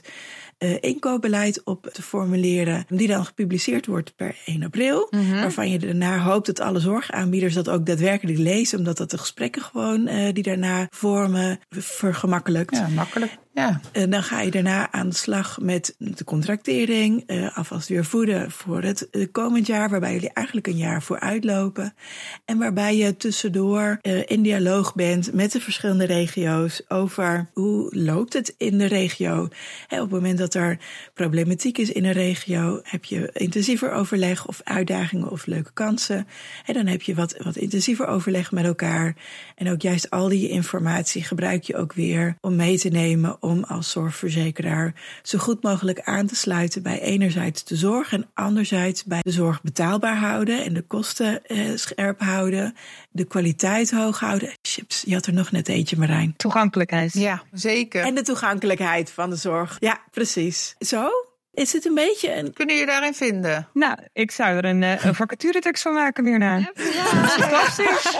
inkoopbeleid op te formuleren, die dan gepubliceerd wordt per 1 april. Waarvan je daarna hoopt dat alle zorgaanbieders dat ook daadwerkelijk lezen, omdat dat de gesprekken gewoon die daarna vormen vergemakkelijkt. Ja, makkelijk. Ja. En dan ga je daarna aan de slag met de contractering, eh, alvast weer voeden voor het eh, komend jaar, waarbij jullie eigenlijk een jaar voor uitlopen. En waarbij je tussendoor eh, in dialoog bent met de verschillende regio's over hoe loopt het in de regio. Hè, op het moment dat er problematiek is in een regio, heb je intensiever overleg of uitdagingen of leuke kansen. En dan heb je wat, wat intensiever overleg met elkaar. En ook juist al die informatie gebruik je ook weer om mee te nemen om als zorgverzekeraar zo goed mogelijk aan te sluiten bij enerzijds de zorg en anderzijds bij de zorg betaalbaar houden en de kosten eh, scherp houden, de kwaliteit hoog houden. Chips, je had er nog net eentje, Marijn. Toegankelijkheid. ja, zeker. En de toegankelijkheid van de zorg. Ja, precies. Zo? Is het een beetje een. Kunnen je daarin vinden? Nou, ik zou er een, eh, een vacaturetekst van maken weer naar. Ja, Fantastisch.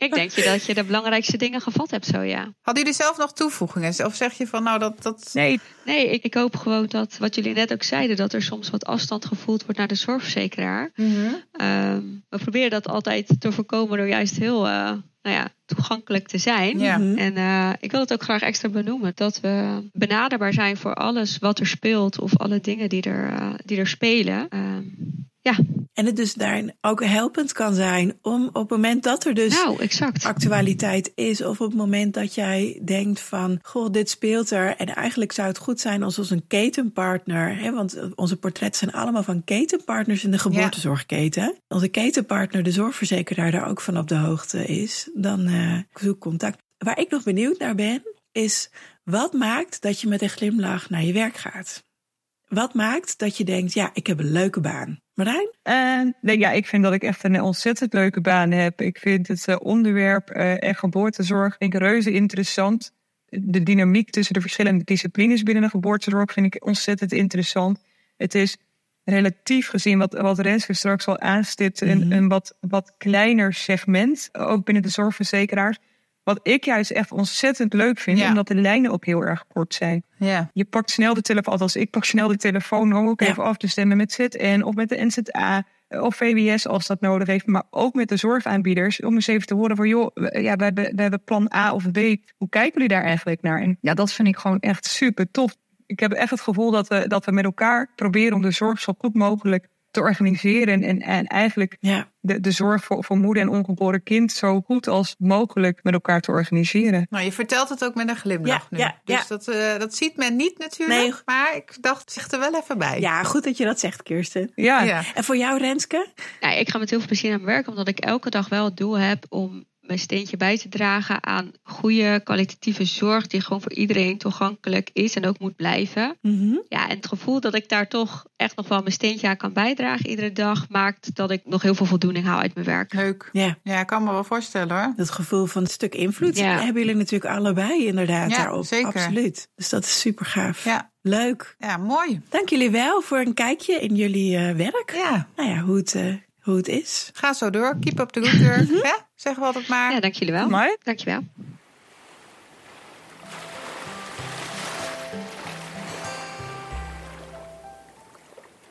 Ik denk je dat je de belangrijkste dingen gevat hebt zo, ja. Hadden jullie zelf nog toevoegingen? Of zeg je van nou dat... dat... Nee, Nee, ik, ik hoop gewoon dat, wat jullie net ook zeiden, dat er soms wat afstand gevoeld wordt naar de zorgverzekeraar. Ehm, we proberen dat altijd te voorkomen door juist heel eh, nou ja, toegankelijk te zijn. Ja. Mhm. En eh, ik wil het ook graag extra benoemen. Dat we benaderbaar zijn voor alles wat er speelt. Of alle dingen die er, eh, die er spelen. Ehm, Ja. En het dus daarin ook helpend kan zijn om op het moment dat er dus Nou, exact. actualiteit is, of op het moment dat jij denkt van, goh, dit speelt er. En eigenlijk zou het goed zijn als ons een ketenpartner, hè, want onze portretten zijn allemaal van ketenpartners in de geboortezorgketen. Onze ketenpartner, de zorgverzekeraar, daar ook van op de hoogte is, dan eh zoek contact. Waar ik nog benieuwd naar ben, is wat maakt dat je met een glimlach naar je werk gaat? Wat maakt dat je denkt, ja, ik heb een leuke baan? Marijn? En nee, ja, ik vind dat ik echt een ontzettend leuke baan heb. Ik vind het eh, onderwerp eh, en geboortezorg vind ik reuze interessant. De dynamiek tussen de verschillende disciplines binnen de geboortezorg vind ik ontzettend interessant. Het is relatief gezien, wat, wat Renske straks al aanstipt, een, Mhm. een wat, wat kleiner segment, ook binnen de zorgverzekeraars. Wat ik juist echt ontzettend leuk vind, Ja. omdat de lijnen ook heel erg kort zijn. Ja. Je pakt snel de telefoon, althans ik pak snel de telefoon om ook Ja. even af te stemmen met ZN of met de NZA eh, of VWS als dat nodig heeft, maar ook met de zorgaanbieders om eens even te horen van joh, we- ja, we hebben, we hebben plan A of B. Hoe kijken jullie daar eigenlijk naar? En ja, dat vind ik gewoon echt super tof. Ik heb echt het gevoel dat we, dat we met elkaar proberen om de zorg zo goed mogelijk te organiseren en, en eigenlijk Ja, de, de zorg voor, voor moeder en ongeboren kind zo goed als mogelijk met elkaar te organiseren. Nou, je vertelt het ook met een glimlach Ja, nu. ja, dus ja. Dat, eh, dat ziet men niet natuurlijk. Nee. Maar ik dacht, zeg er wel even bij. ja goed dat je dat zegt, Kirsten. Ja, Ja. En voor jou, Renske? Nou, ik ga met heel veel plezier naar mijn werk, omdat ik elke dag wel het doel heb om mijn steentje bij te dragen aan goede kwalitatieve zorg die gewoon voor iedereen toegankelijk is en ook moet blijven. Mhm. Ja, en het gevoel dat ik daar toch echt nog wel mijn steentje aan kan bijdragen iedere dag maakt dat ik nog heel veel voldoening haal uit mijn werk. Leuk. Ja, Ja, ik kan me wel voorstellen hoor. dat gevoel van een stuk invloed Ja. hebben jullie natuurlijk allebei inderdaad Ja, daarop. zeker. Absoluut. Dus dat is super gaaf. Ja, Leuk. ja mooi. Dank jullie wel voor een kijkje in jullie eh, werk. Ja, Nou ja, hoe het, eh, hoe het is. ga zo door. Keep up the good work. Mhm. hè? Zeggen we altijd maar. Ja, dank jullie wel. maar Dank je wel.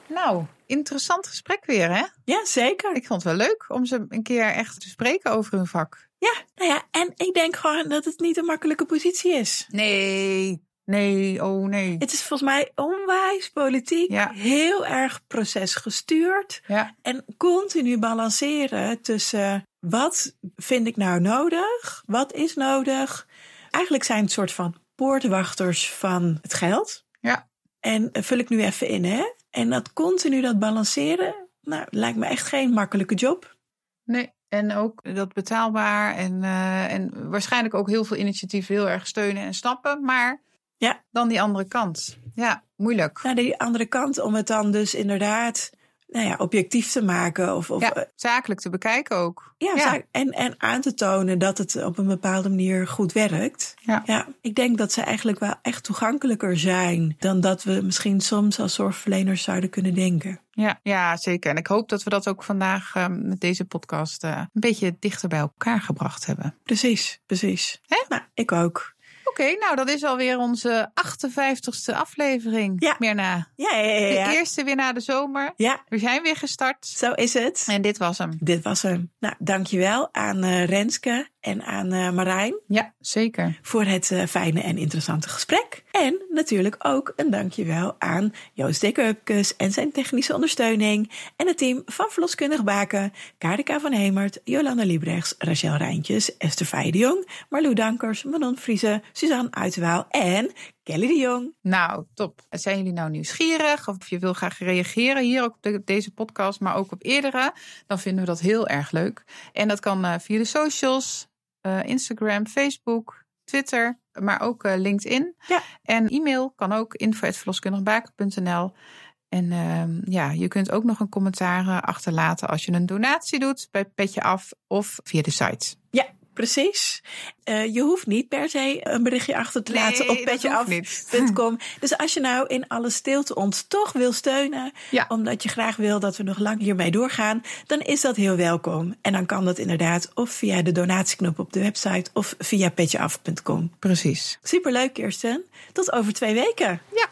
Nou, interessant gesprek weer hè? Ja, zeker. Ik vond het wel leuk om ze een keer echt te spreken over hun vak. Ja, nou ja, en ik denk gewoon dat het niet een makkelijke positie is. Nee, nee, oh nee. Het is volgens mij onwijs politiek, Ja. heel erg procesgestuurd. Ja, En continu balanceren tussen wat vind ik nou nodig, wat is nodig. Eigenlijk zijn het soort van poortwachters van het geld. ja, En eh, vul ik nu even in, hè? En dat continu dat balanceren, nou, lijkt me echt geen makkelijke job. nee. En ook dat betaalbaar en, eh, en waarschijnlijk ook heel veel initiatieven heel erg steunen en snappen. Maar Ja. dan die andere kant. Ja, moeilijk. Naar die andere kant, om het dan dus inderdaad nou ja, objectief te maken. Of, of, Ja, eh, zakelijk te bekijken ook. ja, En, en aan te tonen dat het op een bepaalde manier goed werkt. Ja. Ja, ik denk dat ze eigenlijk wel echt toegankelijker zijn dan dat we misschien soms als zorgverleners zouden kunnen denken. Ja, ja, zeker. En ik hoop dat we dat ook vandaag eh, met deze podcast eh, een beetje dichter bij elkaar gebracht hebben. Precies, precies. Hè? Nou, ik ook. Oké, nou dat is alweer onze 58ste aflevering. Ja. Mirna. Ja, ja, ja. De Ja, eerste weer na de zomer. ja We zijn weer gestart. zo is het. En dit was hem. Dit was hem. Nou, dankjewel aan eh, Renske en aan eh, Marijn Ja, zeker. voor het eh, fijne en interessante gesprek. En natuurlijk ook een dankjewel aan Joost Dekker-Upkes en zijn technische ondersteuning. En het team van Verloskundig Baken, Kaarika van Hemert, Jolanda Liebrechts, Rachel Rijntjes, Esther Feijen de Jong, Marlou Dankers, Manon Friese, Suzanne Uiterwaal en Kelly de Jong. Nou, top. Zijn jullie nou nieuwsgierig of je wil graag reageren hier ook op de- deze podcast, maar ook op eerdere? Dan vinden we dat heel erg leuk. En dat kan eh, via de socials, eh, Instagram, Facebook, Twitter, maar ook eh, LinkedIn. Ja. En e-mail kan ook info.verloskundigbaken.nl. En ehm, ja, je kunt ook nog een commentaar eh, achterlaten als je een donatie doet bij Petje Af of via de site. Precies. Eh, je hoeft niet per se een berichtje achter te laten op petjeaf.com. Dus als je nou in alle stilte ons toch wil steunen, Ja. omdat je graag wil dat we nog lang hiermee doorgaan, dan is dat heel welkom. En dan kan dat inderdaad of via de donatieknop op de website of via petjeaf.com. Precies. Superleuk, Kirsten. Tot over twee weken. Ja,